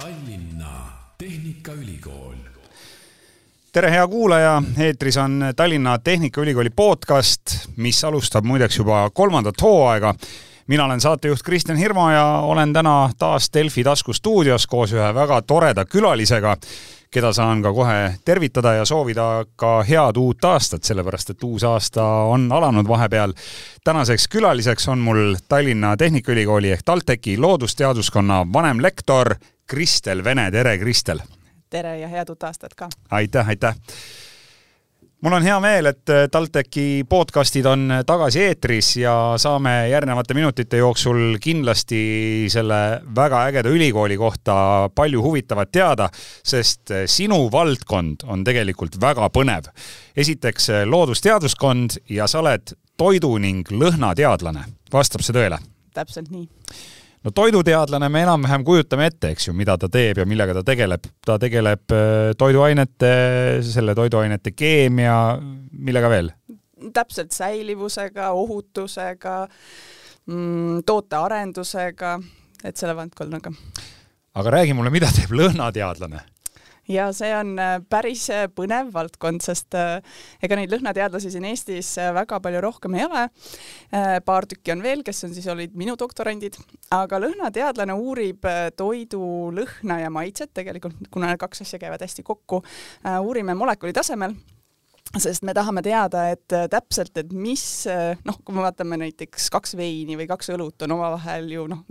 Tallinna Tehnikaülikool. tere, hea kuulaja, eetris on Tallinna Tehnikaülikooli podcast, mis alustab muideks juba kolmandat hooaega. Mina olen saatejuht Kristjan Hirmu ja olen täna taas Delfi taskustuudios koos ühe väga toreda külalisega, keda saan ka kohe tervitada ja soovida ka head uut aastat, sellepärast et uus aasta on alanud vahepeal. tänaseks külaliseks on mul Tallinna Tehnikaülikooli ehk TalTechi loodusteaduskonna vanemlektor Kristel Vene, tere Kristel! tere ja head uut aastat ka! aitäh, aitäh! Mul on hea meel, et TalTechi podcastid on tagasi eetris ja saame järgnevate minutite jooksul kindlasti selle väga ägeda ülikooli kohta palju huvitavat teada, sest sinu valdkond on tegelikult väga põnev. esiteks loodusteaduskond ja sa oled toidu ning lõhnateadlane, vastab see tõele? täpselt nii no toiduteadlane me enam-vähem kujutame ette, eks ju, mida ta teeb ja millega ta tegeleb. ta tegeleb äh, toiduainete, selle toiduainete keemia, millega veel? täpselt säilivusega, ohutusega mm,, tootearendusega, et selle valdkonnaga. aga räägi mulle, mida teeb lõhnateadlane? Ja see on äh, päris äh, põnev valdkond, sest äh, ega neid lõhnateadlasi siin Eestis väga palju rohkem ei ole. paar tükki on veel, kes on siis olid minu doktorandid, aga lõhnateadlane uurib toidu lõhna ja maitset tegelikult, kuna need kaks asja käivad hästi kokku, uurime molekuli tasemel sest me tahame teada, et täpselt, et mis noh, kui me vaatame näiteks kaks veini või kaks õlut on omavahel ju noh,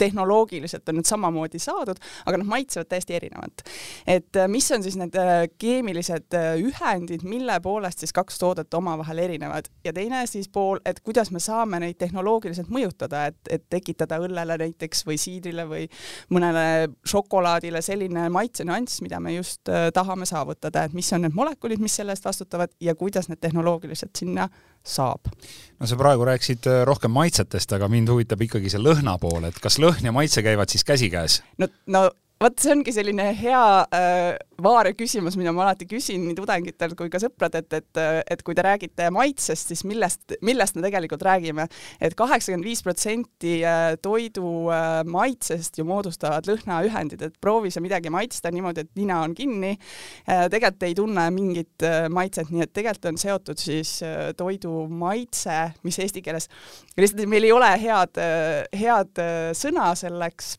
tehnoloogiliselt on need samamoodi saadud, aga nad maitsevad täiesti erinevalt. et äh, mis on siis need äh, keemilised äh, ühendid, mille poolest siis kaks toodet omavahel erinevad ja teine siis pool, et kuidas me saame neid tehnoloogiliselt mõjutada, et, et tekitada õllele näiteks või siidrile või mõnele šokolaadile selline maitsenüanss, mida me just tahame saavutada, et mis on need molekulid, mis selle eest vastutavad ja kuidas need tehnoloogiliselt sinna saab. no sa praegu rääkisid äh, rohkem maitsetest, aga mind huvitab ikkagi see lõhna pool, et kas lõhn ja maitse käivad siis käsikäes? no, no vot see ongi selline hea äh, vaare küsimus, mida ma alati küsin nii tudengitelt kui ka sõpradelt, et, et kui te räägite maitsest, siis millest, millest me tegelikult räägime et. et kaheksakümmend viis protsenti äh, toidu äh, maitsest ju moodustavad lõhnaühendid, et proovi sa midagi maitsta niimoodi, et nina on kinni äh,. tegelikult ei tunne mingit äh, maitset, nii et tegelikult on seotud siis äh, toidu maitse, mis eesti keeles, lihtsalt meil ei ole head, head sõna selleks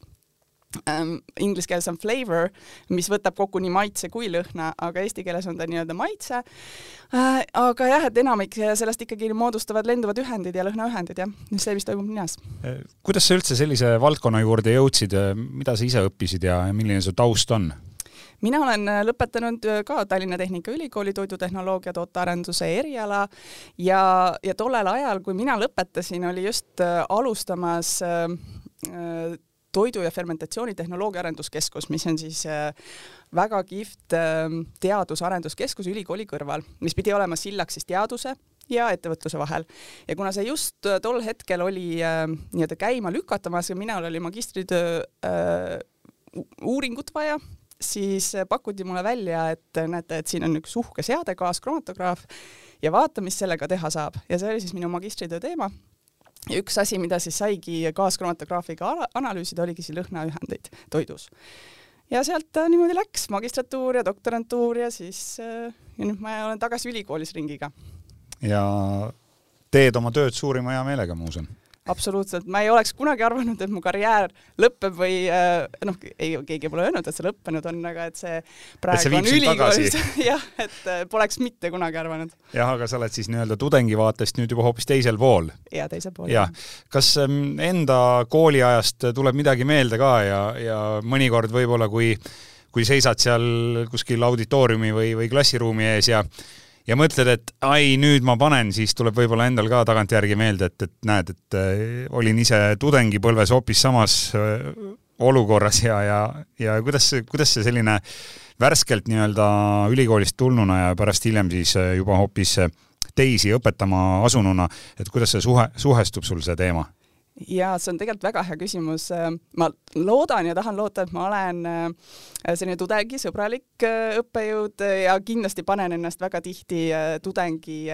inglise keeles on flavor, mis võtab kokku nii maitse kui lõhna, aga eesti keeles on ta nii-öelda maitse äh,. aga jah, et enamik sellest ikkagi moodustavad lenduvad ühendid ja lõhnaühendid jah, see, mis toimub ninas. Äh, kuidas sa üldse sellise valdkonna juurde jõudsid, mida sa ise õppisid ja milline su taust on? mina olen äh, lõpetanud äh, ka Tallinna Tehnikaülikooli toidutehnoloogia tootearenduse eriala ja, ja tollel ajal, kui mina lõpetasin, oli just alustamas äh, toidu- ja fermentatsioonitehnoloogia arenduskeskus, mis on siis äh, väga kihvt ähm, teadus-arenduskeskus ülikooli kõrval, mis pidi olema sillaks siis teaduse ja ettevõtluse vahel. ja kuna see just äh, tol hetkel oli äh, nii-öelda käima lükatamas ja minul oli magistritöö äh, uuringut vaja, siis pakuti mulle välja, et näete, et siin on üks uhke seade, kaaskroomatograaf ja vaata, mis sellega teha saab ja see oli siis minu magistritöö teema ja üks asi, mida siis saigi kaaskromatograafiga analüüsida, oligi siis lõhnaühendeid toidus. ja sealt äh, niimoodi läks magistratuur ja doktorantuur ja siis äh, ja nüüd ma olen tagasi ülikoolis ringiga. ja teed oma tööd suurima heameelega, ma usun absoluutselt, ma ei oleks kunagi arvanud, et mu karjäär lõpeb või äh, noh, ei, keegi pole öelnud, et see lõppenud on, aga et see praegu see on ülikoolis jah, et äh, poleks mitte kunagi arvanud. jah, aga sa oled siis nii-öelda tudengi vaatest nüüd juba hoopis teisel pool. ja teisel pool. jah, kas ähm, enda kooliajast tuleb midagi meelde ka ja, ja mõnikord võib-olla, kui kui seisad seal kuskil auditooriumi või, või klassiruumi ees ja ja mõtled, et ai, nüüd ma panen, siis tuleb võib-olla endal ka tagantjärgi meelde, et, et näed, et äh, olin ise tudengipõlves hoopis samas äh, olukorras ja, ja, ja kuidas, kuidas see selline värskelt nii-öelda ülikoolist tulnuna ja pärast hiljem siis äh, juba hoopis teisi õpetama asununa, et kuidas see suhe, suhestub sul see teema? Ja see on tegelikult väga hea küsimus. ma loodan ja tahan loota, et ma olen äh, selline tudengisõbralik äh, õppejõud ja kindlasti panen ennast väga tihti äh, tudengi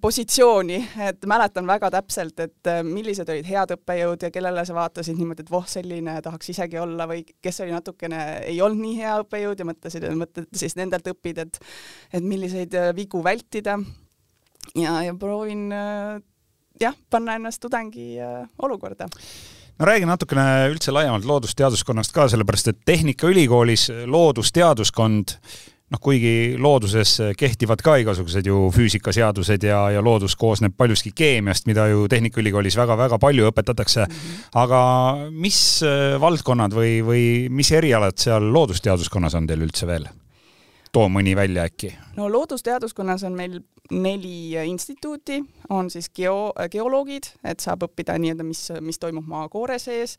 positsiooni, et mäletan väga täpselt, et millised olid head õppejõud ja kellele sa vaatasid niimoodi, et voh, selline tahaks isegi olla või kes oli natukene, ei olnud nii hea õppejõud ja mõtlesid, mõtled siis nendelt õpid, et et milliseid vigu vältida. ja, ja proovin jah, panna ennast tudengi olukorda no räägi natukene üldse laiemalt loodusteaduskonnast ka, sellepärast et Tehnikaülikoolis loodusteaduskond noh, kuigi looduses kehtivad ka igasugused ju füüsikaseadused ja, ja loodus koosneb paljuski keemiast, mida ju Tehnikaülikoolis väga-väga palju õpetatakse mm. -hmm. aga mis äh, valdkonnad või, või mis erialad seal loodusteaduskonnas on teil üldse veel? Too mõni välja äkki. no loodusteaduskonnas on meil neli instituuti, on siis geo, geoloogid, et saab õppida nii-öelda, mis, mis toimub maakoore sees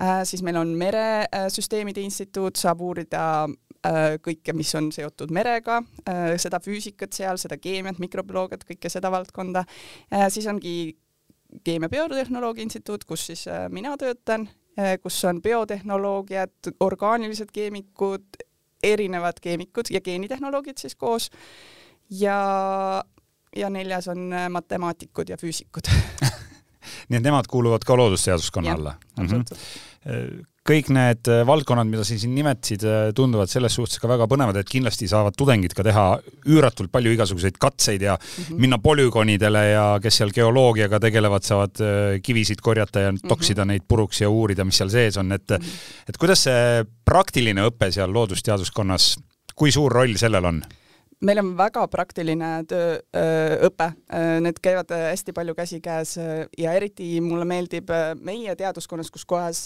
äh,. siis meil on meresüsteemide instituut, saab uurida äh, kõike, mis on seotud merega äh,, seda füüsikat seal, seda keemiat, mikrobioloogiat, kõike seda valdkonda äh,. siis ongi Keemia Biotehnoloogia Instituut, kus siis äh, mina töötan äh, kus on biotehnoloogiad, orgaanilised keemikud, erinevad keemikud ja geenitehnoloogid siis koos ja, ja neljas on äh, matemaatikud ja füüsikud nii et nemad kuuluvad ka loodusteaduskonna alla? Mm -hmm. Kõik need äh, valdkonnad, mida sa siin nimetasid, äh, tunduvad selles suhtes ka väga põnevad, et kindlasti saavad tudengid ka teha üüratult palju igasuguseid katseid ja mm -hmm. minna polügoonidele ja kes seal geoloogiaga tegelevad, saavad kivisid korjata ja toksida mm -hmm. neid puruks ja uurida, mis seal sees on, et mm -hmm. et kuidas see praktiline õpe seal loodusteaduskonnas, kui suur roll sellel on? Meil on väga praktiline töö, õpe, need käivad hästi palju käsikäes ja eriti mulle meeldib meie teaduskonnas, kus kohas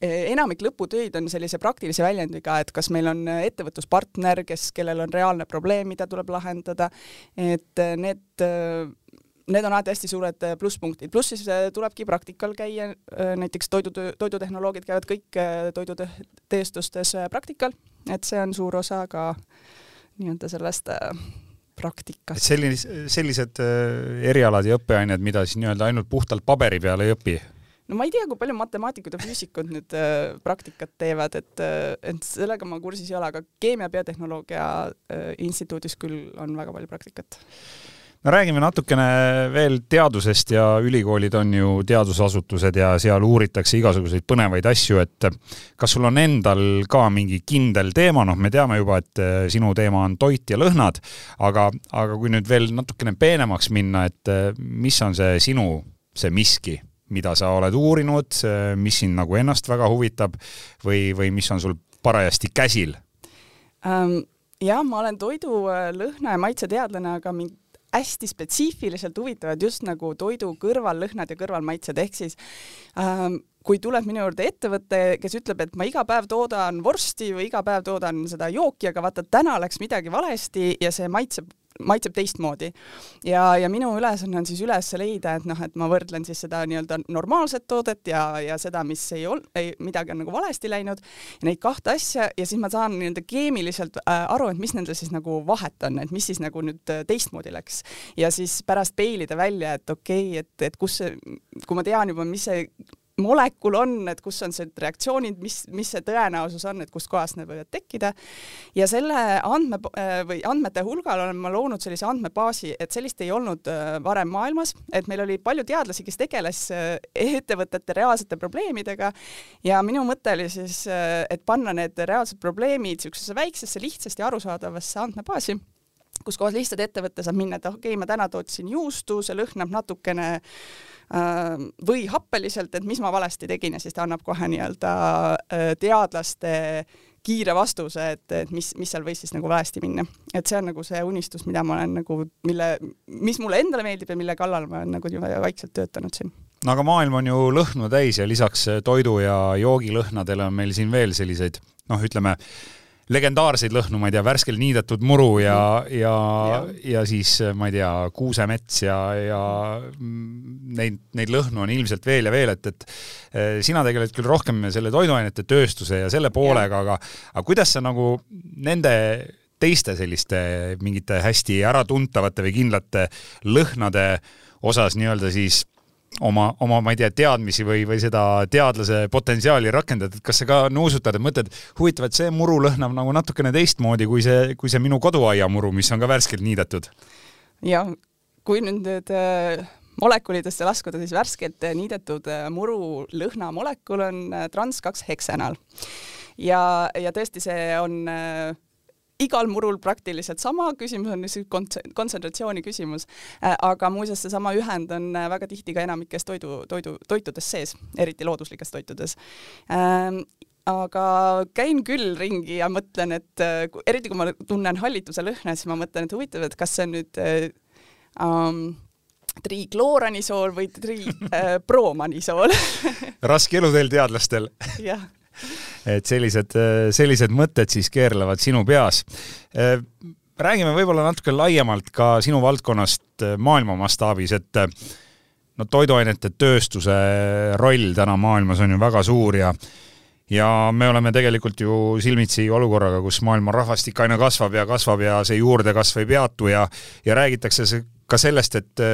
enamik lõputöid on sellise praktilise väljundiga, et kas meil on ettevõtluspartner, kes, kellel on reaalne probleem, mida tuleb lahendada, et need need on alati hästi suured plusspunktid, pluss siis tulebki praktikal käia, näiteks toidu, toidutehnoloogid käivad kõik toidutööstustes praktikal, et see on suur osa ka äh, nii-öelda sellest äh, praktikast. sellis-, sellised äh, erialad ja õppeained, mida siis nii-öelda ainult puhtalt paberi peal ei õpi? no ma ei tea, kui palju matemaatikud ja füüsikud nüüd äh, praktikat teevad, et, äh, et sellega ma kursis ei ole, aga Keemia Biotehnoloogia äh, Instituudis küll on väga palju praktikat no räägime natukene veel teadusest ja ülikoolid on ju teadusasutused ja seal uuritakse igasuguseid põnevaid asju, et kas sul on endal ka mingi kindel teema, noh, me teame juba, et eh, sinu teema on toit ja lõhnad, aga, aga kui nüüd veel natukene peenemaks minna, et eh, mis on see sinu, see miski, mida sa oled uurinud, mis sind nagu ennast väga huvitab või, või mis on sul parajasti käsil um...? jah, ma olen toidu, lõhna ja maitse teadlane, aga mind hästi spetsiifiliselt huvitavad just nagu toidu kõrvallõhnad ja kõrvalmaitsed, ehk siis ähm, kui tuleb minu juurde ettevõte, kes ütleb, et ma iga päev toodan vorsti või iga päev toodan seda jooki, aga vaata, täna läks midagi valesti ja see maitseb maitseb teistmoodi. ja, ja minu ülesanne on siis üles leida, et noh, et ma võrdlen siis seda nii-öelda normaalset toodet ja, ja seda, mis ei ol-, ei, midagi on nagu valesti läinud, neid kahte asja ja siis ma saan nii-öelda keemiliselt äh, aru, et mis nendel siis nagu vahet on, et mis siis nagu nüüd äh, teistmoodi läks. ja siis pärast peilida välja, et okei okay,, et, et kus see, kui ma tean juba, mis see molekul on, et kus on need reaktsioonid, mis, mis see tõenäosus on, et kustkohast need võivad tekkida. ja selle andme äh, või andmete hulgal olen ma loonud sellise andmebaasi, et sellist ei olnud äh, varem maailmas, et meil oli palju teadlasi, kes tegeles äh, ettevõtete reaalsete probleemidega ja minu mõte oli siis, et panna need reaalsed probleemid niisugusesse väiksesse, lihtsasti arusaadavasse andmebaasi kus kohas lihtsalt ettevõte saab minna, et okei okay,, ma täna tootsin juustu, see lõhnab natukene äh, või happeliselt, et mis ma valesti tegin ja siis ta annab kohe nii-öelda äh, teadlaste kiire vastuse, et, et mis, mis seal võis siis nagu valesti minna. et see on nagu see unistus, mida ma olen nagu, mille, mis mulle endale meeldib ja mille kallal ma olen nagu vaikselt töötanud siin no aga maailm on ju lõhnu täis ja lisaks toidu ja joogilõhnadele on meil siin veel selliseid noh, ütleme legendaarseid lõhnu, ma ei tea, värskelt niidetud muru ja, ja, ja, ja siis ma ei tea, kuusemets ja, ja neid, neid lõhnu on ilmselt veel ja veel, et, et eh, sina tegeled küll rohkem selle toiduainete tööstuse ja selle poolega, aga, aga kuidas sa nagu nende teiste selliste mingite hästi äratuntavate või kindlate lõhnade osas nii-öelda siis oma, oma, ma ei tea, teadmisi või, või seda teadlase potentsiaali rakendad, et kas sa ka nuusutad, et mõtled, huvitav, et see muru lõhnab nagu natukene teistmoodi kui see, kui see minu koduaiamuru, mis on ka värskelt niidetud? jah, kui nüüd nüüd äh, molekulidesse laskuda, siis värskelt niidetud äh, muru lõhnamolekul on äh, trans kaks heksenal. ja, ja tõesti, see on äh, igal murul praktiliselt sama, küsimus on lihtsalt kontsentratsiooni küsimus. aga muuseas, seesama ühend on väga tihti ka enamikes toidu, toidu, toitudes sees, eriti looduslikes toitudes. Ähm, aga käin küll ringi ja mõtlen, et eriti kui ma tunnen hallituse lõhna, siis ma mõtlen, et huvitav, et kas see on nüüd ähm, trikloranisool või tripromanisool äh, raske eluteel teadlastel. Jah et sellised, sellised mõtted siis keerlevad sinu peas. Räägime võib-olla natuke laiemalt ka sinu valdkonnast maailma mastaabis, et no toiduainete tööstuse roll täna maailmas on ju väga suur ja ja me oleme tegelikult ju silmitsi olukorraga, kus maailma rahvastik aina kasvab ja kasvab ja see juurdekasv ei peatu ja ja räägitakse ka sellest, et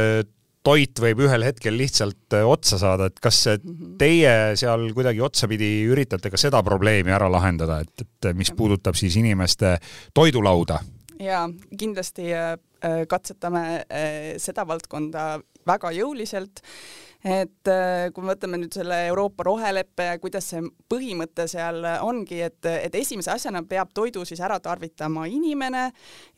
toit võib ühel hetkel lihtsalt äh, otsa saada, et kas mhm. teie seal kuidagi otsapidi üritate ka seda probleemi ära lahendada, et, et mis puudutab siis inimeste toidulauda? jaa, kindlasti äh, äh, katsetame seda valdkonda väga jõuliselt et äh, kui me võtame nüüd selle Euroopa roheleppe ja kuidas see põhimõte seal ongi, et, et esimese asjana peab toidu siis ära tarvitama inimene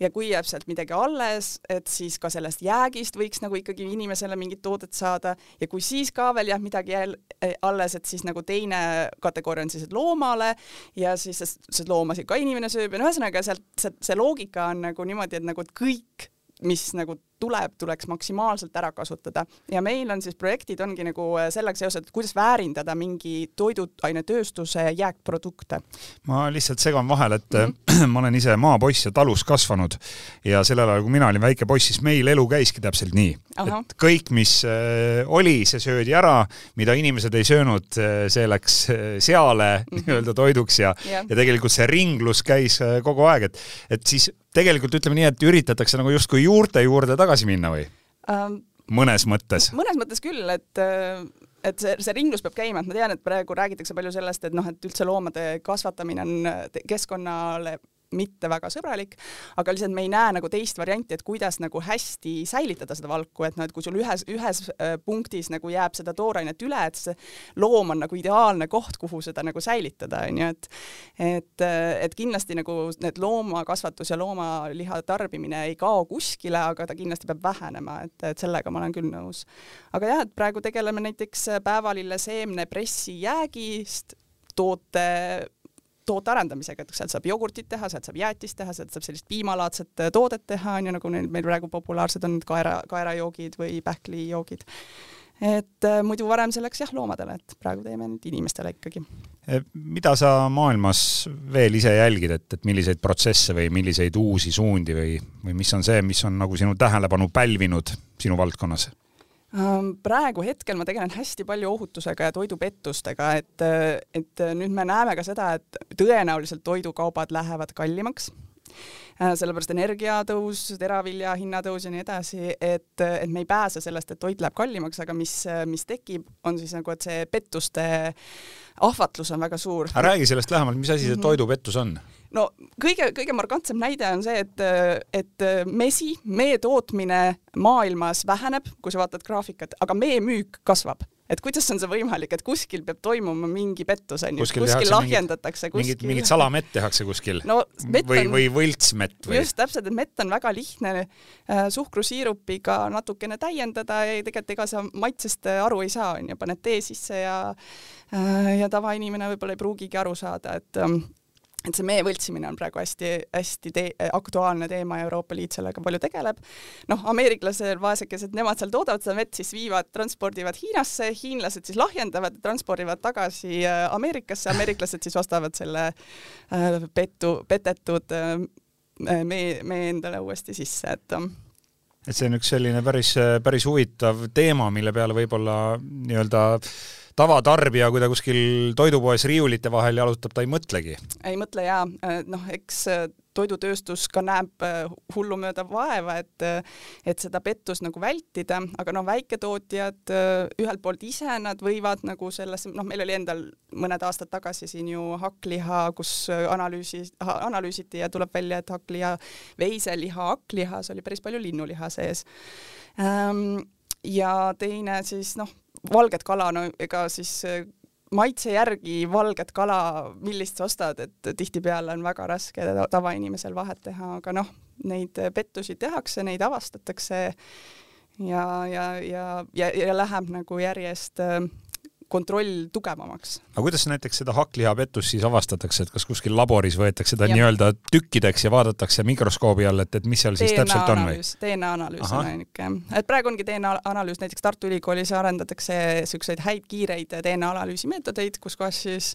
ja kui jääb sealt midagi alles, et siis ka sellest jäägist võiks nagu ikkagi inimesele mingit toodet saada. Ja kui siis ka veel jääb midagi jäl, eh, alles, et siis nagu teine kategooria on siis, loomale ja siis see loomasid ka inimene sööb. Ja no ühesõnaga sealt see, see loogika on nagu niimoodi, et nagu et kõik mis nagu tuleb, tuleks maksimaalselt ära kasutada ja meil on siis projektid ongi nagu äh, sellega seoses, et kuidas väärindada mingi toiduainetööstuse jääkprodukte. ma lihtsalt segan vahele, et mm -hmm. ma olen ise maapoiss ja talus kasvanud ja sellel ajal, kui mina olin väike poiss, siis meil elu käiski täpselt nii, et kõik, mis äh, oli, see söödi ära, mida inimesed ei söönud, see läks seale mm -hmm. nii-öelda toiduks ja yeah., ja tegelikult see ringlus käis kogu aeg, et, et siis tegelikult ütleme nii, et üritatakse nagu justkui juurte juurde tagasi minna või um,? mõnes mõttes? mõnes mõttes küll, et et see, see ringlus peab käima, et ma tean, et praegu räägitakse palju sellest, et noh, et üldse loomade kasvatamine on keskkonnale mitte väga sõbralik, aga lihtsalt me ei näe nagu teist varianti, et kuidas nagu hästi säilitada seda valku, et noh, et kui sul ühes, ühes äh, punktis nagu jääb seda toorainet üle, et see loom on nagu ideaalne koht, kuhu seda nagu säilitada, on ju, et et, äh, et kindlasti nagu need loomakasvatus ja loomaliha tarbimine ei kao kuskile, aga ta kindlasti peab vähenema, et, et sellega ma olen küll nõus. aga jah, et praegu tegeleme näiteks päevalille seemnepressi jäägist toote toote arendamisega, et sealt saab jogurtit teha, sealt saab jäätist teha, sealt saab sellist piimalaadset äh, toodet teha, on ju, nagu neil meil praegu populaarsed on kaera, kaerajoogid või pähklijoogid. et äh, muidu varem see läks jah loomadele, et praegu teeme nüüd inimestele ikkagi. E, mida sa maailmas veel ise jälgid, et, et milliseid protsesse või milliseid uusi suundi või, või mis on see, mis on nagu sinu tähelepanu pälvinud sinu valdkonnas? Ähm, praegu hetkel ma tegelen hästi palju ohutusega ja toidupettustega, et, et nüüd me näeme ka seda, et tõenäoliselt toidukaubad lähevad kallimaks äh, sellepärast energiatõus, teravilja hinnatõus ja nii edasi, et, et me ei pääse sellest, et toit läheb kallimaks, aga mis, mis tekib, on siis nagu, et see pettuste ahvatlus on väga suur. räägi sellest lähemalt, mis asi see mhm. toidupettus on? No kõige, kõige markantsem näide on see, et, et mesi, mee tootmine maailmas väheneb, kui sa vaatad graafikat, aga mee müük kasvab et kuidas on see võimalik, et kuskil peab toimuma mingi pettus onju, kuskil, kuskil lahjendatakse kuskil. mingit, mingit salamett tehakse kuskil no, või, või võltsmett või? just täpselt, et mett on väga lihtne äh, suhkrusiirupiga natukene täiendada ja tegelikult ega sa maitsest aru ei saa onju, paned tee sisse ja äh, ja tavainimene võib-olla ei pruugigi aru saada, et ähm, et see mee võltsimine on praegu hästi-hästi te aktuaalne teema ja Euroopa Liit sellega palju tegeleb. noh, ameeriklased, vaesekesed, nemad seal toodavad seda vett, siis viivad, transpordivad Hiinasse, hiinlased siis lahjendavad, transpordivad tagasi äh, Ameerikasse, ameeriklased siis ostavad selle äh, pettu, petetud äh, mee, mee endale uuesti sisse, et et see on üks selline päris, päris huvitav teema, mille peale võib-olla nii-öelda tavatarbija, kui ta kuskil toidupoes riiulite vahel jalutab, ta ei mõtlegi. ei mõtle jaa, noh, eks toidutööstus ka näeb hullumööda vaeva, et et seda pettust nagu vältida, aga noh, väiketootjad ühelt poolt ise nad võivad nagu sellesse, noh, meil oli endal mõned aastad tagasi siin ju hakkliha, kus analüüsi, analüüsiti ja tuleb välja, et hakkliha, veiseliha, hakklihas oli päris palju linnuliha sees. Ja teine siis noh, valget kala, no ega siis äh, maitse järgi valget kala, millist sa ostad, et tihtipeale on väga raske tavainimesel vahet teha, aga noh, neid pettusi tehakse, neid avastatakse ja, ja, ja, ja, ja läheb nagu järjest äh, kontroll tugevamaks. aga kuidas näiteks seda hakklihapettust siis avastatakse, et kas kuskil laboris võetakse ta nii-öelda tükkideks ja vaadatakse mikroskoobi all, et, et mis seal siis DNA täpselt on või? DNA analüüs on ainuke, et praegu ongi DNA analüüs, näiteks Tartu Ülikoolis arendatakse niisuguseid häid kiireid DNA analüüsi meetodeid, kus kohas siis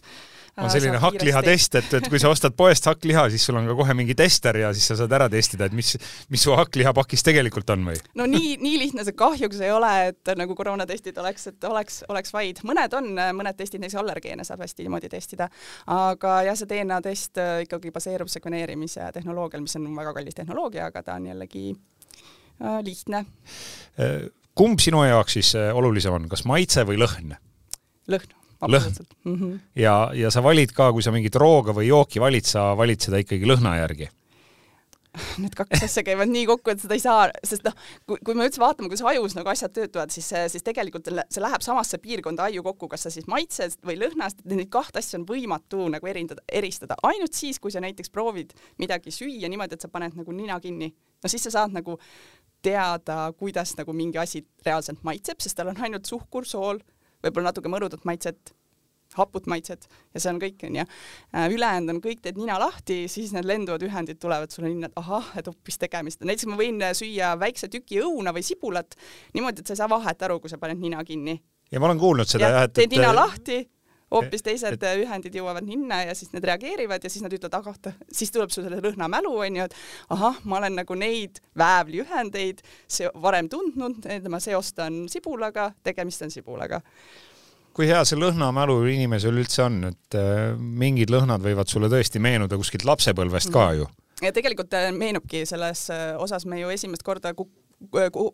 on selline hakklihatest, et, et kui sa ostad poest hakkliha, siis sul on ka kohe mingi tester ja siis sa saad ära testida, et mis, mis su hakklihapakis tegelikult on või? no nii, nii lihtne see kahjuks ei ole, et nagu koroonatestid oleks, et oleks, oleks vaid. mõned on, mõned testid, näiteks allergeene saab hästi niimoodi testida, aga jah, see DNA test äh, ikkagi baseerub sekveneerimise tehnoloogial, mis on väga kallis tehnoloogia, aga ta on jällegi äh, lihtne. Äh, kumb sinu jaoks siis äh, olulisem on, kas maitse või lõhn? lõhn lõhn mm. -hmm. ja, ja sa valid ka, kui sa mingit rooga või jooki valid, sa valid seda ikkagi lõhna järgi need kaks asja käivad nii kokku, et seda ei saa, sest noh, kui, kui me üldse vaatame, kuidas ajus nagu asjad töötavad, siis, siis tegelikult see läheb samasse piirkonda aiu kokku, kas sa siis maitsed või lõhnast, neid kahte asja on võimatu nagu erindada, eristada, ainult siis, kui sa näiteks proovid midagi süüa niimoodi, et sa paned nagu nina kinni, no siis sa saad nagu teada, kuidas nagu mingi asi reaalselt maitseb, sest tal on ainult suhkur, sool võib-olla natuke mõrudat maitset, haput maitset ja see on kõik, onju. Äh, ülejäänud on kõik, teed nina lahti, siis need lenduvad ühendid tulevad sulle ninna, et ahah, et hoopis tegemist. näiteks ma võin süüa väikse tüki õuna või sibulat niimoodi, et sa ei saa vahet aru, kui sa paned nina kinni. ja ma olen kuulnud seda jah, et teed nina lahti hoopis teised et... ühendid jõuavad ninna ja siis need reageerivad ja siis nad ütlevad, ah, siis tuleb sul selle lõhnamälu onju, et ahah, ma olen nagu neid väävliühendeid varem tundnud, ma seostan sibulaga, tegemist on sibulaga kui hea see lõhnamälu inimesel üldse on, et äh, mingid lõhnad võivad sulle tõesti meenuda kuskilt lapsepõlvest ka ju? ja tegelikult äh, meenubki selles äh, osas me ju esimest korda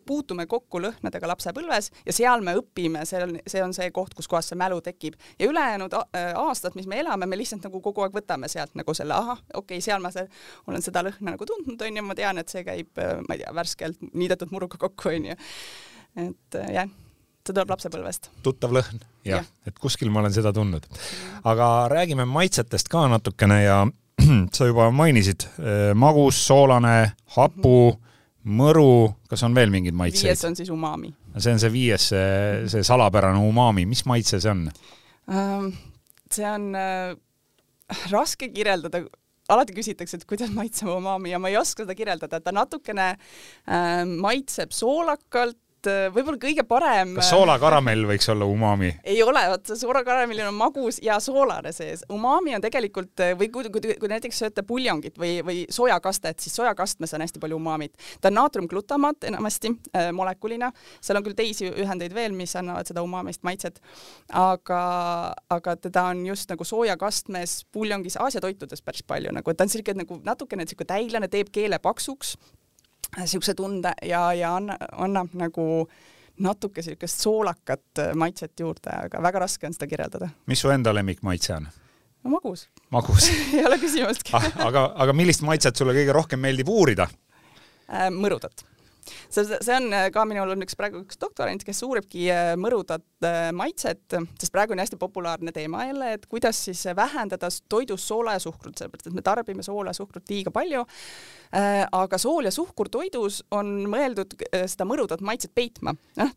puutume kokku lõhnadega lapsepõlves ja seal me õpime, see on, see on see koht, kus kohas see mälu tekib ja ülejäänud aastad, mis me elame, me lihtsalt nagu kogu aeg võtame sealt nagu selle, ahah, okei okay,, seal ma see, olen seda lõhna nagu tundnud, onju, ma tean, et see käib, ma ei tea, värskelt niidetud muruga kokku, onju. et jah see tuleb lapsepõlvest. tuttav lõhn, jah ja., et kuskil ma olen seda tundnud. aga räägime maitsetest ka natukene ja sa juba mainisid eh, magus, soolane, hapu -hmm mõru, kas on veel mingeid maitseid? viies on siis umami. see on see viies, see, see salapärane umami, mis maitse see on? Ähm, see on äh, raske kirjeldada, alati küsitakse, et kuidas maitseb umami ja ma ei oska seda kirjeldada, ta natukene äh, maitseb soolakalt, et äh, võib-olla kõige parem kas soolakaramell võiks olla umami? ei ole, vot soolakaramellil on magus ja soolane sees. umami on tegelikult, äh, või kui, kui, kui näiteks sööte puljongit või, või soojakastet, siis soojakastmes on hästi palju umamit. ta on naatriumglutamaat enamasti äh, molekulina, seal on küll teisi ühendeid veel, mis annavad seda umamist maitset, aga, aga teda on just nagu soojakastmes puljongis Aasia toitudes päris palju nagu, et ta on siuke nagu natukene siuke täilane, teeb keele paksuks niisuguse tunde ja, ja anna, annab nagu natuke niisugust soolakat äh, maitset juurde, aga väga raske on seda kirjeldada. mis su enda lemmikmaitse on? no magus. magus ei ole küsimustki ah, aga, aga millist maitset sulle kõige rohkem meeldib uurida äh,? mõrudat see, see on äh, ka, minul on üks praegu üks doktorant, kes uuribki äh, mõrudat äh, maitset, sest praegu on hästi populaarne teema jälle, et kuidas siis vähendada toidus soola ja suhkrut, sellepärast et me tarbime soola ja suhkrut liiga palju. aga sool ja suhkur toidus on mõeldud seda mõrudat maitset peitma, noh,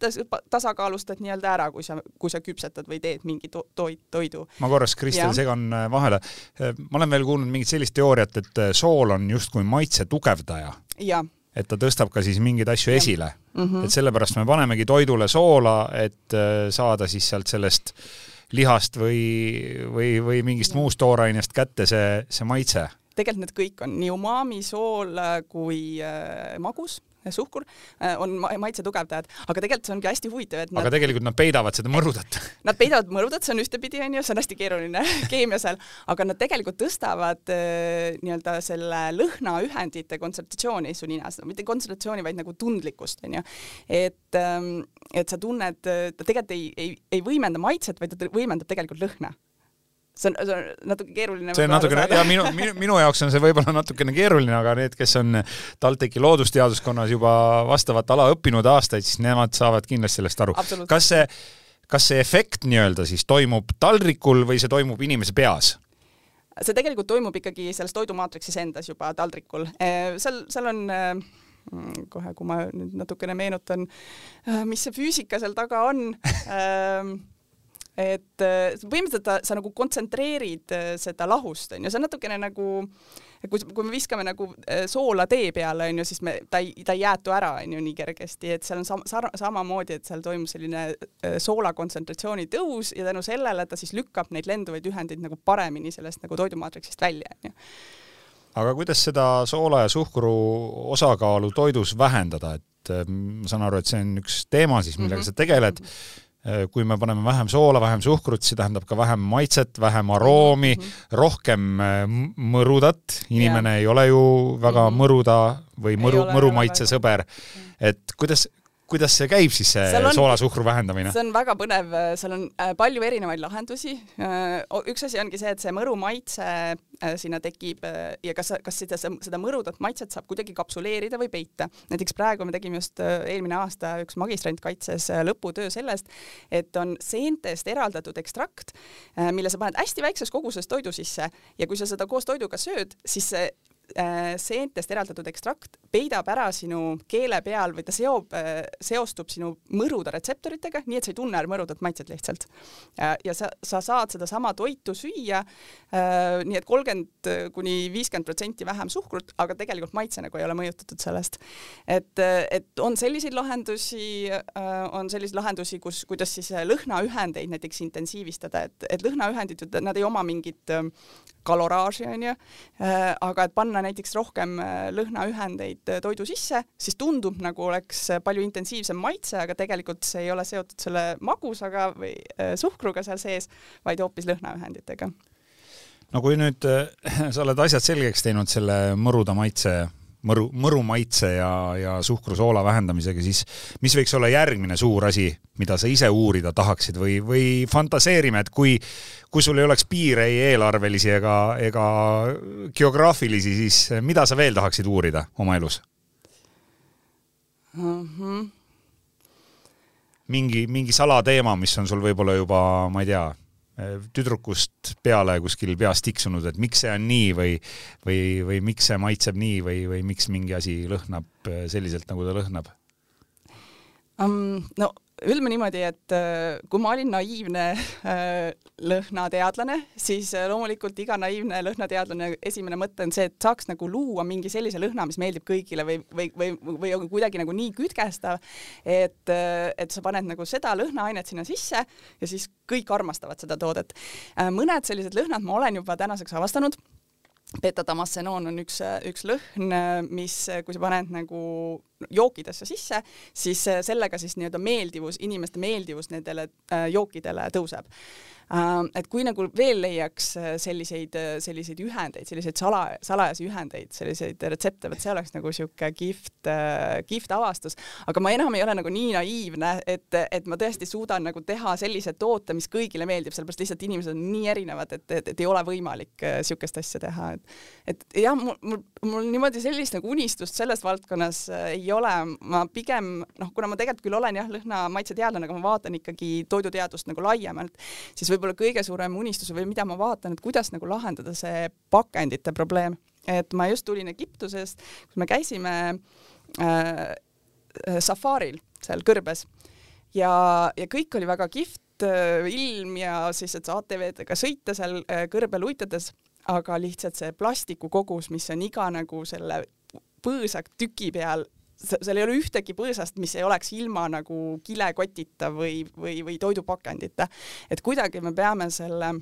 tasakaalustad nii-öelda ära, kui sa, kui sa küpsetad või teed mingi to toit, toidu. ma korraks, Kristel, segan vahele. ma olen veel kuulnud mingit sellist teooriat, et sool on justkui maitse tugevdaja. jah et ta tõstab ka siis mingeid asju ja. esile mm. -hmm. et sellepärast me panemegi toidule soola, et äh, saada siis sealt sellest lihast või, või, või mingist ja. muust toorainest kätte see, see maitse. tegelikult need kõik on nii umami, sool kui äh, magus suhkur on maitse tugevdajad, aga tegelikult see ongi hästi huvitav, et nad... aga tegelikult nad peidavad seda mõrudat. Nad peidavad mõrudat, see on ühtepidi onju, see on hästi keeruline keemia seal, aga nad tegelikult tõstavad nii-öelda selle lõhnaühendite kontsentratsiooni su ninas, mitte kontsentratsiooni, vaid nagu tundlikkust onju. et, ähm, et sa tunned, ta tegelikult ei, ei, ei võimenda maitset, vaid ta võimendab tegelikult lõhna see on, see on natuke keeruline. see on natukene ja minu, minu, minu jaoks on see võib-olla natukene keeruline, aga need, kes on TalTechi loodusteaduskonnas juba vastavat ala õppinud aastaid, siis nemad saavad kindlasti sellest aru. kas see, kas see efekt nii-öelda siis toimub taldrikul või see toimub inimese peas? see tegelikult toimub ikkagi selles toidumaatriksis endas juba taldrikul. seal, seal on mm, kohe, kui ma nüüd natukene meenutan, mis see füüsika seal taga on et äh, põhimõtteliselt ta, sa nagu kontsentreerid äh, seda lahust, onju, see on natukene nagu kui, kui me viskame nagu äh, soola tee peale, onju, siis me, ta ei, ta ei jäätu ära, onju, nii kergesti, et seal on sam, sar, samamoodi, et seal toimub selline soola kontsentratsiooni tõus ja tänu sellele ta siis lükkab neid lenduvaid ühendeid nagu paremini sellest nagu toidumaatriksist välja, onju aga kuidas seda soola ja suhkru osakaalu toidus vähendada, et ma saan aru, et see on üks teema siis, millega mm -hmm. sa tegeled. Äh, kui me paneme vähem soola, vähem suhkrut, see tähendab ka vähem maitset, vähem aroomi mm, -hmm. rohkem äh, mõrudat, inimene yeah. ei ole ju väga mm -hmm. mõruda või mõru, mõrumaitse sõber. et kuidas, kuidas see käib siis, see soola-suhkru vähendamine? see on väga põnev, seal on äh, palju erinevaid lahendusi. Äh, üks asi ongi see, et see mõru maitse äh, sinna tekib ja kas, kas seda, seda mõrudat maitset saab kuidagi kapsuleerida või peita. näiteks praegu me tegime just eelmine aasta üks magistrant kaitses lõputöö sellest, et on seentest eraldatud ekstrakt, mille sa paned hästi väikses koguses toidu sisse ja kui sa seda koos toiduga sööd, siis see Äh, seentest eraldatud ekstrakt peidab ära sinu keele peal või ta seob, äh, seostub sinu mõruda retseptoritega, nii et sa ei tunne mõrudat maitset lihtsalt. ja sa, sa saad sedasama toitu süüa, äh, nii et kolmkümmend kuni viiskümmend protsenti vähem suhkrut, aga tegelikult maitse nagu ei ole mõjutatud sellest. et, et on selliseid lahendusi, on selliseid lahendusi, kus, kuidas siis lõhnaühendeid näiteks intensiivistada, et, et lõhnaühendid, nad ei oma mingit kaloraaži, onju, aga et panna näiteks rohkem äh, lõhnaühendeid äh, toidu sisse, siis tundub nagu oleks äh, palju intensiivsem maitse, aga tegelikult see ei ole seotud selle magusaga või suhkruga seal sees, vaid hoopis lõhnaühenditega. no kui nüüd sa oled asjad selgeks teinud selle mõruda maitse mõru, mõru maitse ja, ja suhkrusoola vähendamisega, siis mis võiks olla järgmine suur asi, mida sa ise uurida tahaksid või, või fantaseerime, et kui, kui sul ei oleks piire ei eelarvelisi ega, ega geograafilisi, siis mida sa veel tahaksid uurida oma elus mm? -hmm. mingi, mingi salateema, mis on sul võib-olla juba, ma ei tea tüdrukust peale kuskil peas tiksunud, et miks see on nii või, või, või miks see maitseb nii või, või miks mingi asi lõhnab selliselt, nagu ta lõhnab um,? no ütleme niimoodi, et äh, kui ma olin naiivne äh, lõhnateadlane, siis äh, loomulikult iga naiivne lõhnateadlane esimene mõte on see, et saaks nagu luua mingi sellise lõhna, mis meeldib kõigile või, või, või, või on kuidagi nagu nii kütkestav, et, et sa paned nagu seda lõhnaainet sinna sisse ja siis kõik armastavad seda toodet. mõned sellised lõhnad ma olen juba tänaseks avastanud beta-damassenoon on üks, üks lõhn, mis, kui sa paned nagu jookidesse sisse, siis sellega siis nii-öelda meeldivus, inimeste meeldivus nendele äh, jookidele tõuseb Äh, et kui nagu veel leiaks äh, selliseid, äh, selliseid ühendeid, selliseid sala, salajasi ühendeid, selliseid retsepte, vot see oleks nagu sihuke kihvt, kihvt avastus. aga ma enam ei ole nagu nii naiivne, et, et ma tõesti suudan nagu teha sellise toote, mis kõigile meeldib, sellepärast lihtsalt inimesed on nii erinevad, et, et, et ei ole võimalik sihukest asja teha, et, et jah, mul, mul, mul niimoodi sellist nagu unistust selles valdkonnas ei ole, ma pigem noh, kuna ma tegelikult küll olen jah, lõhna maitseteadlane, aga ma vaatan ikkagi toiduteadust nagu laiemalt, siis võib-olla kõige suurem unistus või mida ma vaatan, et kuidas nagu lahendada see pakendite probleem. et ma just tulin Egiptusest, kus me käisime äh, safaril seal kõrbes ja, ja kõik oli väga kihvt äh, ilm ja siis, et sa ATV-dega sõita seal äh, kõrbel uitades, aga lihtsalt see plastikukogus, mis on iga nagu selle põõsa tüki peal seal ei ole ühtegi põõsast, mis ei oleks ilma nagu kilekotita või, või, või toidupakendita. et kuidagi me peame selle,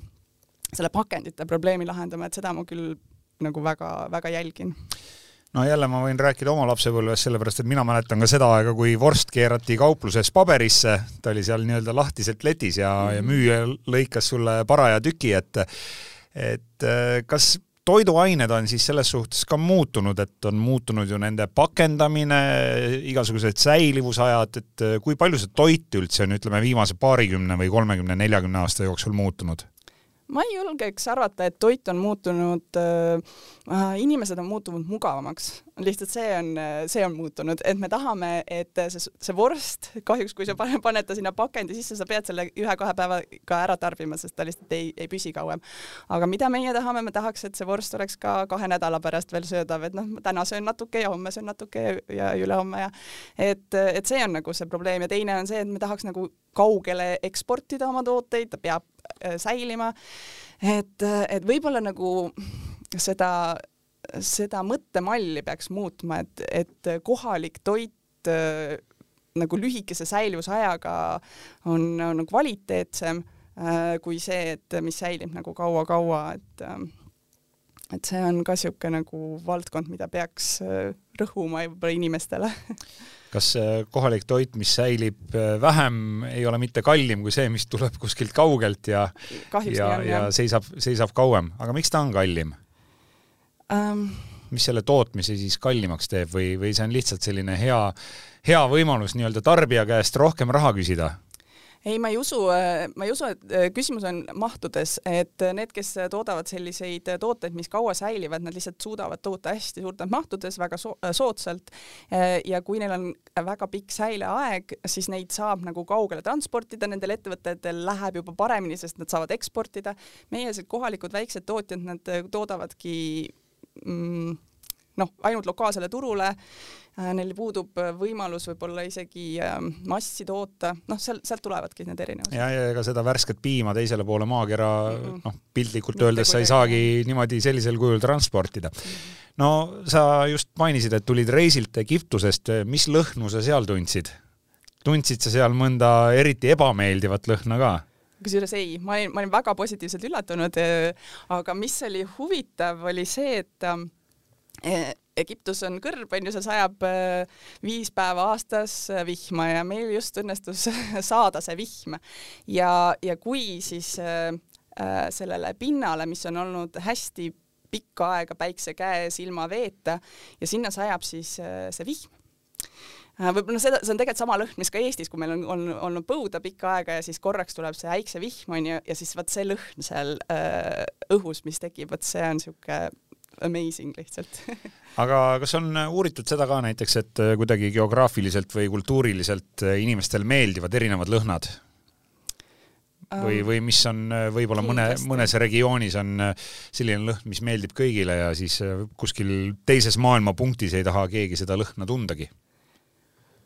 selle pakendite probleemi lahendama, et seda ma küll nagu väga-väga jälgin no jälle ma võin rääkida oma lapsepõlvest, sellepärast et mina mäletan ka seda aega, kui vorst keerati kaupluses paberisse, ta oli seal nii-öelda lahtiselt letis ja mm, -hmm. ja müüja lõikas sulle paraja tüki ette. et kas toiduained on siis selles suhtes ka muutunud, et on muutunud ju nende pakendamine, igasugused säilivusajad, et kui palju see toit üldse on, ütleme, viimase paarikümne või kolmekümne, neljakümne aasta jooksul muutunud? Ma ei julgeks arvata, et toit on muutunud äh,, inimesed on muutunud mugavamaks. lihtsalt see on, see on muutunud, et me tahame, et see, see vorst, kahjuks kui sa paned, ta sinna pakendi sisse, sa pead selle ühe-kahe päevaga ära tarbima, sest ta lihtsalt ei, ei püsi kauem. aga mida meie tahame, me tahaks, et see vorst oleks ka kahe nädala pärast veel söödav, et noh, täna söön natuke ja homme söön natuke ja, ja ülehomme ja et, et see on nagu see probleem ja teine on see, et me tahaks nagu kaugele eksportida oma tooteid, ta peab äh, säilima. et, äh, et võib-olla nagu seda, seda mõttemalli peaks muutma, et, et kohalik toit äh, nagu lühikese säilivusajaga on, on kvaliteetsem äh, kui see, et mis säilib nagu kaua-kaua, et äh, et see on ka niisugune nagu valdkond, mida peaks äh, rõhuma võib-olla inimestele kas kohalik toit, mis säilib äh, vähem, ei ole mitte kallim kui see, mis tuleb kuskilt kaugelt ja Kahjuks ja, ja seisab, seisab kauem, aga miks ta on kallim um...? mis selle tootmise siis kallimaks teeb või, või see on lihtsalt selline hea, hea võimalus nii-öelda tarbija käest rohkem raha küsida? Ei, ma ei usu, äh, ma ei usu, et äh, küsimus on mahtudes, et need, kes toodavad selliseid tooteid, mis kaua säilivad, nad lihtsalt suudavad toota hästi suurtes mahtudes väga so soodsalt. Äh, ja kui neil on väga pikk säileaeg, siis neid saab nagu kaugele transportida, nendel ettevõtetel läheb juba paremini, sest nad saavad eksportida. meie kohalikud väiksed tootjad, nad toodavadki mm, noh, ainult lokaalsele turule, äh, neil puudub äh, võimalus võib-olla isegi ähm, massi toota, noh, seal, sealt tulevadki need erinevused. ja, ja ega seda värsket piima teisele poole maakera mm -hmm. noh, piltlikult öeldes sa ei saagi niimoodi sellisel kujul transportida. -hmm. no sa just mainisid, et tulid reisilt Egiptusest, mis lõhnu sa seal tundsid? tundsid sa seal mõnda eriti ebameeldivat lõhna ka? kusjuures ei, ma olin, ma olin väga positiivselt üllatunud, äh, aga mis oli huvitav, oli see, et ähm, Egiptus on kõrb, onju, seal sajab e, viis päeva aastas e, vihma ja meil just õnnestus saada see vihm. ja, ja kui siis äh, sellele pinnale, mis on olnud hästi pikka aega päikse käes ilma veeta ja sinna sajab siis äh, see vihm võib-olla seda, see on tegelikult sama lõhn, mis ka Eestis, kui meil on, on olnud põuda pikka aega ja siis korraks tuleb see äiksevihm onju ja siis vot see lõhn seal äh, õhus, mis tekib, vot see on siuke amazing lihtsalt aga kas on uuritud seda ka näiteks, et äh, kuidagi geograafiliselt või kultuuriliselt äh, inimestel meeldivad erinevad lõhnad? või, või mis on äh, võib-olla mõne, mõnes regioonis on selline lõhn, mis meeldib kõigile ja siis kuskil teises maailmapunktis ei taha keegi seda lõhna tundagi?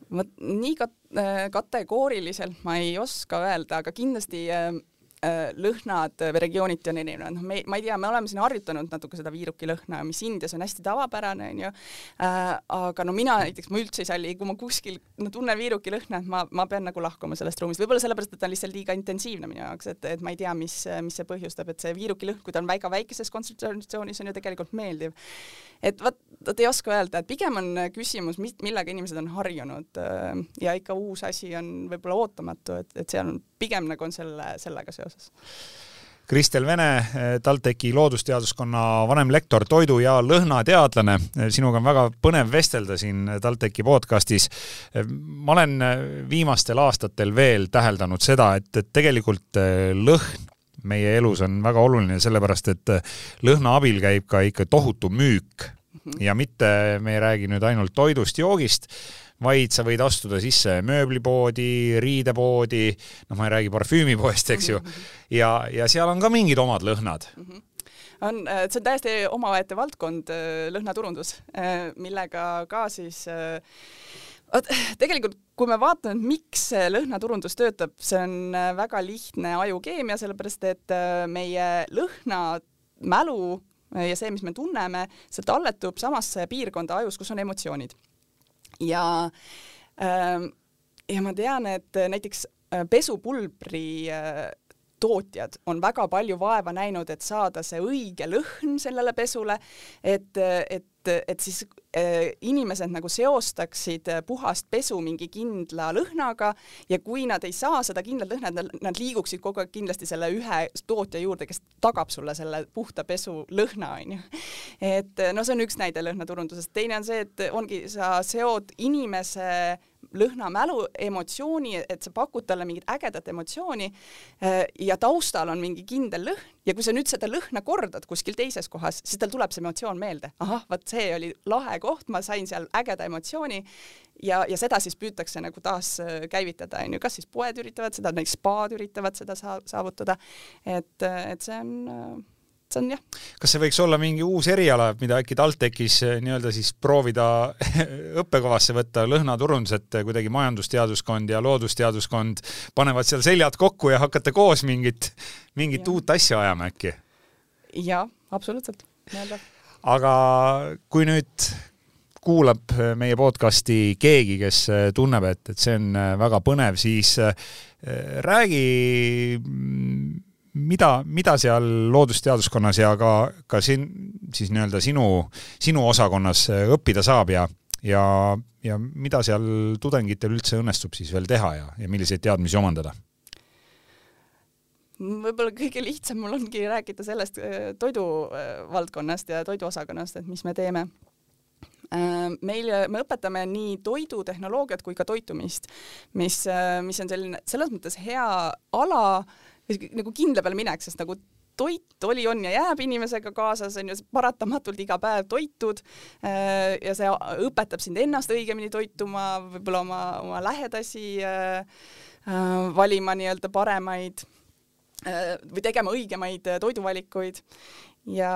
vot nii kat-, kategooriliselt ma ei oska öelda, aga kindlasti Äh, lõhnad regiooniti on erinevad, noh, me, ma ei tea, me oleme siin harjutanud natuke seda viiruki lõhna, mis Indias on hästi tavapärane, onju äh,. aga no mina näiteks, ma üldse ei salli, kui ma kuskil no, tunnen viiruki lõhna, et ma, ma pean nagu lahkuma sellest ruumist, võib-olla sellepärast, et ta on lihtsalt liiga intensiivne minu jaoks, et, et ma ei tea, mis, mis see põhjustab, et see viiruki lõhn, kui ta on väga väikeses kontsentratsioonis, on ju tegelikult meeldiv. et vot, vot ei oska öelda, et pigem on küsimus, millega inimesed on harjunud äh, ja ikka uus asi on võib-olla ootamatu, et, et seal on pigem nagu on selle, sellega seoses. Kristel Vene, TalTechi loodusteaduskonna vanemlektor, toidu- ja lõhnateadlane. sinuga on väga põnev vestelda siin TalTechi podcastis. ma olen viimastel aastatel veel täheldanud seda, et, et tegelikult lõhn meie elus on väga oluline, sellepärast et lõhna abil käib ka ikka tohutu müük ja mitte me ei räägi nüüd ainult toidust, joogist, vaid sa võid astuda sisse mööblipoodi, riidepoodi, noh, ma ei räägi parfüümipoest, eks ju, ja, ja seal on ka mingid omad lõhnad. On, äh, see on täiesti omaette valdkond, äh, lõhnaturundus, äh, millega ka siis vot tegelikult, kui me vaatame, miks see lõhnaturundus töötab, see on väga lihtne ajukeemia, sellepärast et meie lõhnamälu ja see, mis me tunneme, see talletub samasse piirkonda ajus, kus on emotsioonid ja ähm, ja ma tean, et näiteks äh, pesupulbri äh, tootjad on väga palju vaeva näinud, et saada see õige lõhn sellele pesule, et, et et, et siis äh, inimesed nagu seostaksid äh, puhast pesu mingi kindla lõhnaga ja kui nad ei saa seda kindlat lõhna, et nad, nad liiguksid kogu aeg kindlasti selle ühe tootja juurde, kes tagab sulle selle puhta pesu lõhna, onju. et no see on üks näide lõhnaturundusest, teine on see, et ongi, sa seod inimese lõhnamälu, emotsiooni, et sa pakud talle mingit ägedat emotsiooni äh, ja taustal on mingi kindel lõhn ja kui sa nüüd seda lõhna kordad kuskil teises kohas, siis tal tuleb see emotsioon meelde. ahah, vot see oli lahe koht, ma sain seal ägeda emotsiooni ja, ja seda siis püütakse nagu taas äh, käivitada, onju, kas siis poed üritavad seda, näiteks spaad üritavad seda saavutada. et, et see on see on jah. kas see võiks olla mingi uus eriala, mida äkki TalTechis nii-öelda siis proovida õppekavasse võtta, lõhnaturundus, et kuidagi majandusteaduskond ja loodusteaduskond panevad seal seljad kokku ja hakata koos mingit, mingit ja. uut asja ajama äkki? jaa, absoluutselt, nii-öelda. Aga kui nüüd kuulab meie podcasti keegi, kes tunneb, et, et see on väga põnev, siis räägi mida, mida seal loodusteaduskonnas ja ka, ka siin siis nii-öelda sinu, sinu osakonnas õppida saab ja, ja, ja mida seal tudengitel üldse õnnestub siis veel teha ja, ja milliseid teadmisi omandada? Võib-olla kõige lihtsam mul ongi rääkida sellest äh, toidu äh, ja toiduosakonnast, et mis me teeme. Äh, meil, me õpetame nii toidutehnoloogiat kui ka toitumist, mis, mis on selline selles mõttes hea ala nagu kindla peale minek, sest nagu toit oli, on ja jääb inimesega kaasas, on ju, paratamatult iga päev toitud ja see õpetab sind ennast õigemini toituma, võib-olla oma, oma lähedasi äh, äh, valima nii-öelda paremaid või tegema õigemaid toiduvalikuid ja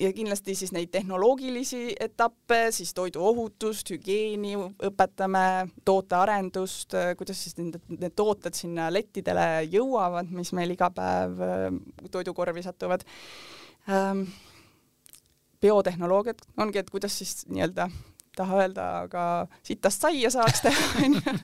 ja kindlasti siis neid tehnoloogilisi etappe, siis toiduohutust, hügieeni õpetame, tootearendust, kuidas siis need, need tooted sinna lettidele jõuavad, mis meil iga päev äh, toidukorvi satuvad ähm,. biotehnoloogiat ongi, et kuidas siis nii-öelda, taha öelda, aga sitast saia saaks teha, onju.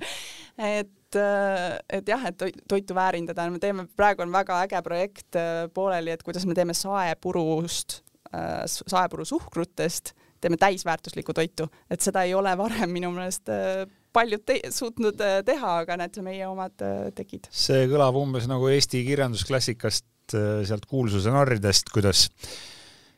et äh, et jah, et toitu väärindada, me teeme, praegu on väga äge projekt äh, pooleli, et kuidas me teeme saepurust Äh, saepuru suhkrutest teeme täisväärtuslikku toitu, et seda ei ole varem minu meelest äh, paljud te suutnud äh, teha, aga näed, meie omad tegid. see kõlab umbes nagu Eesti kirjandusklassikast, sealt kuulsuse narridest, kuidas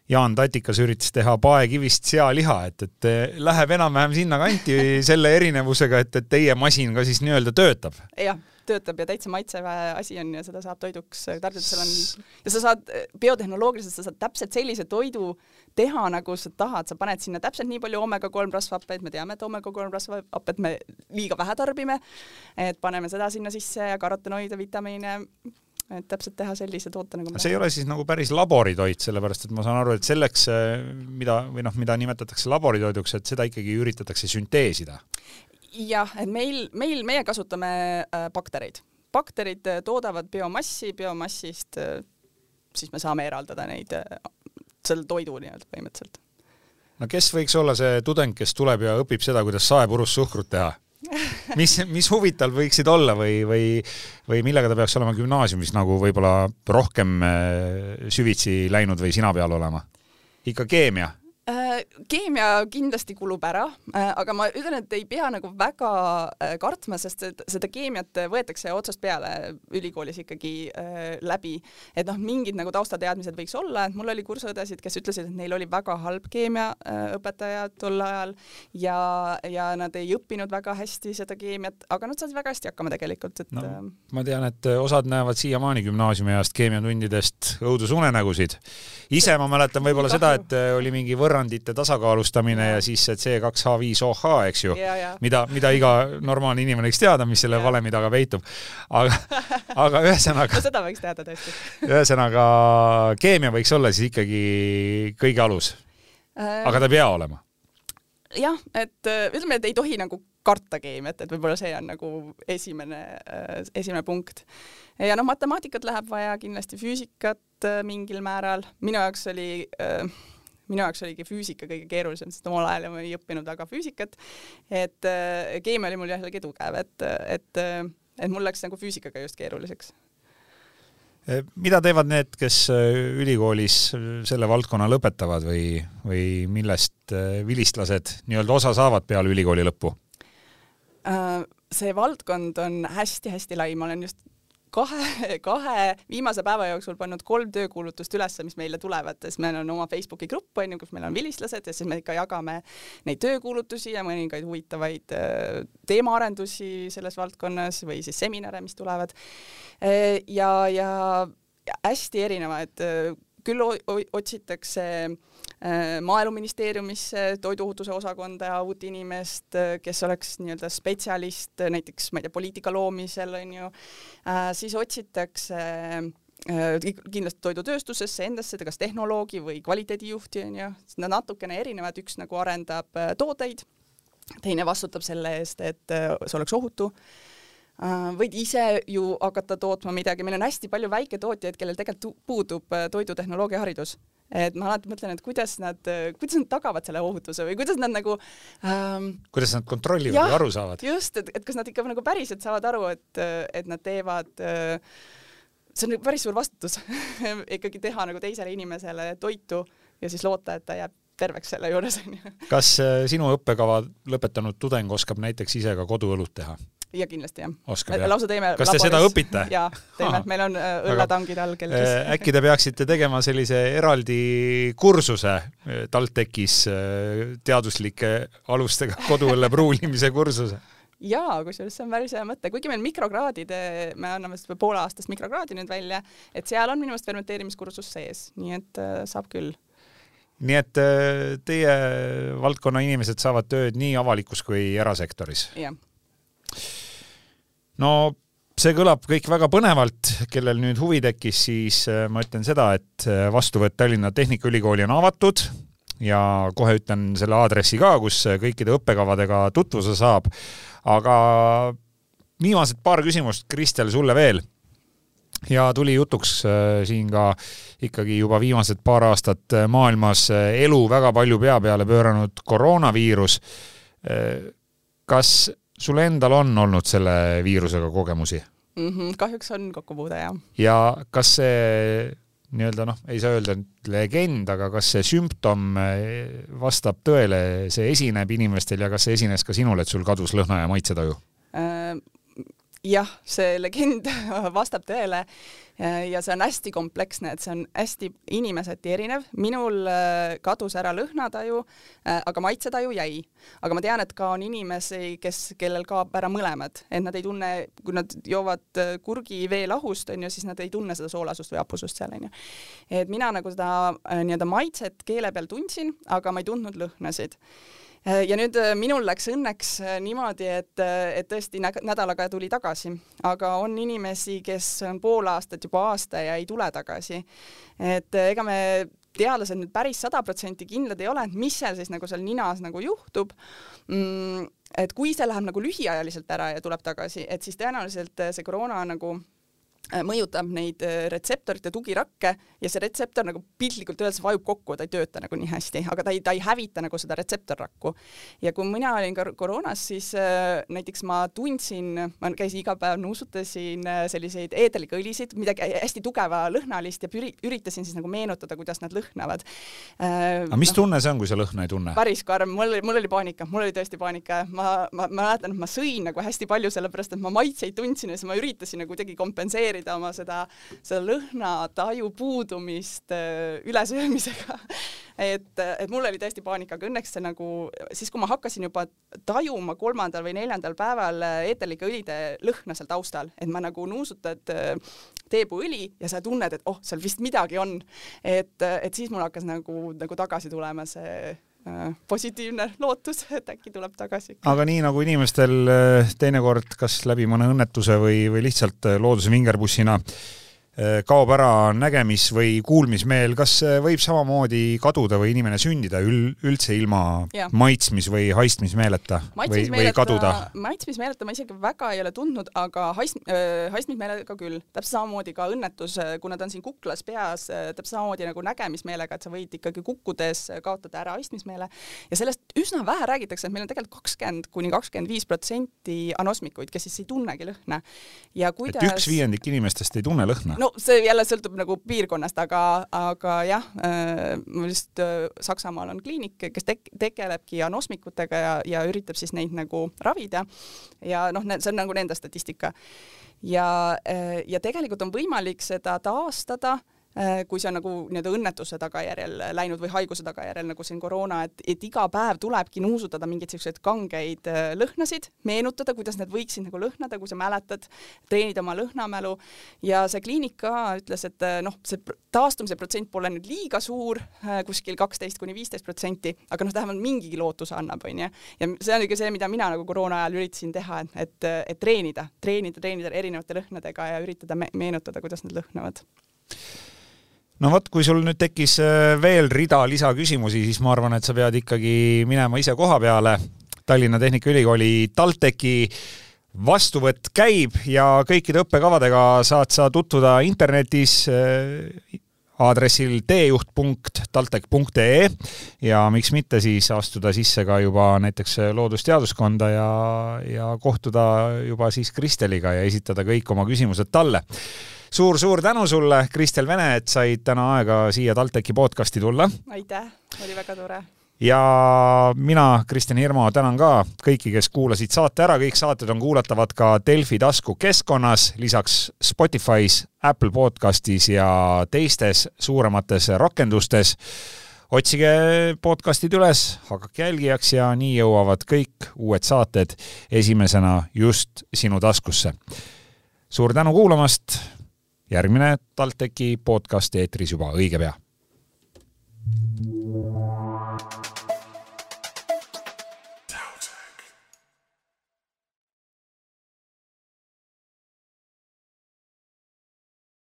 Jaan Tatikas üritas teha paekivist sealiha, et, et läheb enam-vähem sinnakanti selle erinevusega, et, et teie masin ka siis nii-öelda töötab. jah töötab ja täitsa maitsev asi on ja seda saab toiduks tarvitada, seal on ja sa saad biotehnoloogiliselt, sa saad täpselt sellise toidu teha, nagu sa tahad, sa paned sinna täpselt nii palju oomega kolm rasvhappeid, me teame, et oomega kolm rasvhapet me liiga vähe tarbime, et paneme seda sinna sisse ja karotenoide, vitamiine, et täpselt teha sellise toote nagu see ei ole siis nagu päris laboritoit, sellepärast et ma saan aru, et selleks, mida või noh, mida nimetatakse laboritoiduks, et seda ikkagi üritatakse sünteesida jah, et meil, meil, meie kasutame äh, baktereid. bakterid äh, toodavad biomassi, biomassist äh, siis me saame eraldada neid äh,, selle toidu nii-öelda põhimõtteliselt. no kes võiks olla see tudeng, kes tuleb ja õpib seda, kuidas saepurust suhkrut teha? mis, mis huvid tal võiksid olla või, või, või millega ta peaks olema gümnaasiumis nagu võib-olla rohkem äh, süvitsi läinud või sina peal olema? ikka keemia keemia kindlasti kulub ära, äh, aga ma ütlen, et ei pea nagu väga äh, kartma, sest seda keemiat võetakse otsast peale ülikoolis ikkagi läbi. et noh, mingid nagu taustateadmised võiks olla, et mul oli kursuõdesid, kes ütlesid, et neil oli väga halb keemiaõpetaja tol ajal ja, ja nad ei õppinud väga hästi seda keemiat, aga nad said väga hästi hakkama tegelikult, et no, ma tean, et osad näevad siiamaani gümnaasiumi ajast keemiatundidest õudusunenägusid. ise ma mäletan võib-olla seda, et oli mingi võrra võrrandite tasakaalustamine ja, ja siis see C2H5OH, eks ju, mida, mida iga normaalne inimene võiks teada, mis selle ja. valemi taga peitub. aga, aga ühesõnaga no seda võiks teada tõesti. ühesõnaga, keemia võiks olla siis ikkagi kõige alus äh.... aga ta ei pea olema. jah, et äh, ütleme, et ei tohi nagu karta keemiat, et võib-olla see on nagu esimene, äh, esimene punkt. ja noh, matemaatikat läheb vaja, kindlasti füüsikat äh, mingil määral. minu jaoks oli äh, minu jaoks oligi füüsika kõige keerulisem, sest omal ajal ma ei õppinud väga füüsikat. et äh, keemia oli mul jällegi tugev, et, et, et mul läks nagu füüsikaga just keeruliseks mida teevad need, kes ülikoolis selle valdkonna lõpetavad või, või millest vilistlased nii-öelda osa saavad peale ülikooli lõppu? see valdkond on hästi-hästi lai, ma olen just kahe, kahe viimase päeva jooksul pannud kolm töökuulutust üles, mis meile tulevad, sest meil on oma Facebooki grupp onju, kus meil on vilistlased ja siis me ikka jagame neid töökuulutusi ja mõningaid huvitavaid äh, teemaarendusi selles valdkonnas või siis seminare, mis tulevad. Äh, ja, ja hästi erinevaid, äh, küll otsitakse maaeluministeeriumisse toiduohutuse osakonda uut inimest, kes oleks nii-öelda spetsialist näiteks ma ei tea, poliitika loomisel onju, siis otsitakse kindlasti toidutööstusesse endasse, kas tehnoloogi või kvaliteedijuhti onju, nad natukene erinevad, üks nagu arendab tooteid, teine vastutab selle eest, et see oleks ohutu võid ise ju hakata tootma midagi, meil on hästi palju väiketootjaid, kellel tegelikult puudub toidutehnoloogia haridus et ma alati mõtlen, et kuidas nad, kuidas nad tagavad selle ohutuse või kuidas nad nagu ähm, kuidas nad kontrollivad jah, või aru saavad? just, et, et kas nad ikka nagu päriselt saavad aru, et, et nad teevad äh, see on päris suur vastutus ikkagi teha nagu teisele inimesele toitu ja siis loota, et ta jääb terveks selle juures onju. kas äh, sinu õppekava lõpetanud tudeng oskab näiteks ise ka koduõlut teha? Ja kindlasti jah. lausa teeme kas te laboris. seda õpite? jaa, teeme, meil on äh, õlletangid all kell kes äh, äkki te peaksite tegema sellise eraldi kursuse TalTechis, teaduslike alustega koduõlle pruulimise kursuse? jaa, kusjuures see on päris hea mõte, kuigi meil mikrokraadide, me anname seda pooleaastast mikrokraadi nüüd välja, et seal on minu meelest fermenteerimiskursus sees, nii et äh, saab küll nii et äh, teie valdkonna inimesed saavad tööd nii avalikus kui erasektoris? jah. No see kõlab kõik väga põnevalt, kellel nüüd huvi tekkis, siis äh, ma ütlen seda, et äh, vastuvõtt Tallinna Tehnikaülikooli on avatud ja kohe ütlen selle aadressi ka, kus kõikide õppekavadega tutvuse saab. aga viimased paar küsimust, Kristel, sulle veel ja tuli jutuks äh, siin ka ikkagi juba viimased paar aastat äh, maailmas äh, elu väga palju pea peale pööranud koroonaviirus. kas sul endal on olnud selle viirusega kogemusi mm? -hmm, kahjuks on kokkupuude, jah. ja kas see nii-öelda noh, ei saa öelda legend, aga kas see sümptom vastab tõele, see esineb inimestel ja kas see esines ka sinul, et sul kadus lõhna ja maitsetaju äh,? jah, see legend vastab tõele ja see on hästi kompleksne, et see on hästi inimeseti erinev. minul äh, kadus ära lõhnataju, äh, aga maitsetaju jäi. aga ma tean, et ka on inimesi, kes, kellel kaob ära mõlemad, et nad ei tunne, kui nad joovad äh, kurgi veelahust, onju, siis nad ei tunne seda soolasust või hapusust seal, onju. et mina nagu seda nii-öelda maitset keele peal tundsin, aga ma ei tundnud lõhnasid Äh, ja nüüd äh, minul läks õnneks äh, niimoodi, et, et tõesti nädalaga tuli tagasi, aga on inimesi, kes on pool aastat, juba aasta ja ei tule tagasi. et ega me teadlased nüüd päris sada protsenti kindlad ei ole, et mis seal siis nagu seal ninas nagu juhtub mm,. et kui see läheb nagu lühiajaliselt ära ja tuleb tagasi, et siis tõenäoliselt see koroona nagu Äh, mõjutab neid äh, retseptorite tugirakke ja see retseptor nagu piltlikult öeldes vajub kokku, ta ei tööta nagu nii hästi, aga ta ei, ta ei hävita nagu seda retseptorrakku. ja kui mina olin koroonas, siis äh, näiteks ma tundsin, ma käisin iga päev, nuusutasin äh, selliseid eeterlikke õlisid, midagi hästi tugeva lõhnalist ja püri, üritasin siis nagu meenutada, kuidas nad lõhnavad äh,. aga mis no, tunne see on, kui sa lõhna ei tunne? päris karm, mul oli, mul oli paanika, mul oli tõesti paanika, ma, ma, ma mäletan, et ma sõin nagu hästi palju, sellepärast et ma maitseid tundsin ja siis ma üritasin nagu kuidagi kompenseerida kompenseerida oma seda, seda lõhnataju puudumist äh, ülesöömisega et, et mul oli tõesti paanika, aga õnneks see nagu siis, kui ma hakkasin juba tajuma kolmandal või neljandal päeval äh, eeterlike õlide lõhna seal taustal, et ma nagu nuusutad äh, teepuõli ja sa tunned, et oh, seal vist midagi on. et, et siis mul hakkas nagu, nagu tagasi tulema see positiivne lootus, et äkki tuleb tagasi. aga nii nagu inimestel teinekord kas läbi mõne õnnetuse või, või lihtsalt looduse vingerpussina äh, Äh, kaob ära nägemis- või kuulmismeel, kas võib samamoodi kaduda või inimene sündida ül-, üldse ilma ja. maitsmis- või haistmismeeleta või, või kaduda? maitsmismeeleta ma isegi väga ei ole tundnud, aga haist- äh,, haistmismeelega küll. täpselt samamoodi ka õnnetus, äh, kuna ta on siin kuklas peas äh,, täpselt samamoodi nagu nägemismeelega, et sa võid ikkagi kukkudes kaotada ära haistmismeele ja sellest üsna vähe räägitakse, et meil on tegelikult kakskümmend kuni kakskümmend viis protsenti anosmikuid, kes siis ei tunnegi lõhna. ja kuidas et üks viiendik inimestest ei tunne lõhna no,? No see jälle sõltub nagu piirkonnast, aga, aga jah, mul just Saksamaal on kliinik, kes tek-, tegelebki anosmikutega ja, ja üritab siis neid nagu ravida ja noh, see on nagu nende statistika. ja, ja tegelikult on võimalik seda taastada Äh, kui see on nagu nii-öelda õnnetuse tagajärjel läinud või haiguse tagajärjel, nagu siin koroona, et, et iga päev tulebki nuusutada mingeid selliseid kangeid äh, lõhnasid, meenutada, kuidas need võiksid nagu lõhnada, kui sa mäletad, treenida oma lõhnamälu ja see kliinik ka ütles, et äh, noh, see taastumise protsent pole nüüd liiga suur, kuskil kaksteist kuni viisteist protsenti, aga noh, vähemalt mingigi lootuse annab, onju. ja see on ikka see, mida mina nagu koroona ajal üritasin teha, et, et, et treenida, treenida, treenida erinevate lõhnadega ja üritada me meenutada, kuidas nad lõhnavad no vot, kui sul nüüd tekkis äh, veel rida lisaküsimusi, siis ma arvan, et sa pead ikkagi minema ise koha peale. Tallinna Tehnikaülikooli TalTechi vastuvõtt käib ja kõikide õppekavadega saad sa tutvuda internetis äh, aadressil teejuht.taltech.ee ja miks mitte siis astuda sisse ka juba näiteks loodusteaduskonda ja, ja kohtuda juba siis Kristeliga ja esitada kõik oma küsimused talle suur-suur tänu sulle, Kristel Vene, et said täna aega siia TalTechi podcasti tulla. aitäh, oli väga tore ja mina, Kristjan Hirmu, tänan ka kõiki, kes kuulasid saate ära, kõik saated on kuulatavad ka Delfi taskukeskkonnas, lisaks Spotify's, Apple podcastis ja teistes suuremates rakendustes. otsige podcastid üles, hakake jälgijaks ja nii jõuavad kõik uued saated esimesena just sinu taskusse. suur tänu kuulamast järgmine TalTechi podcast eetris juba õige pea.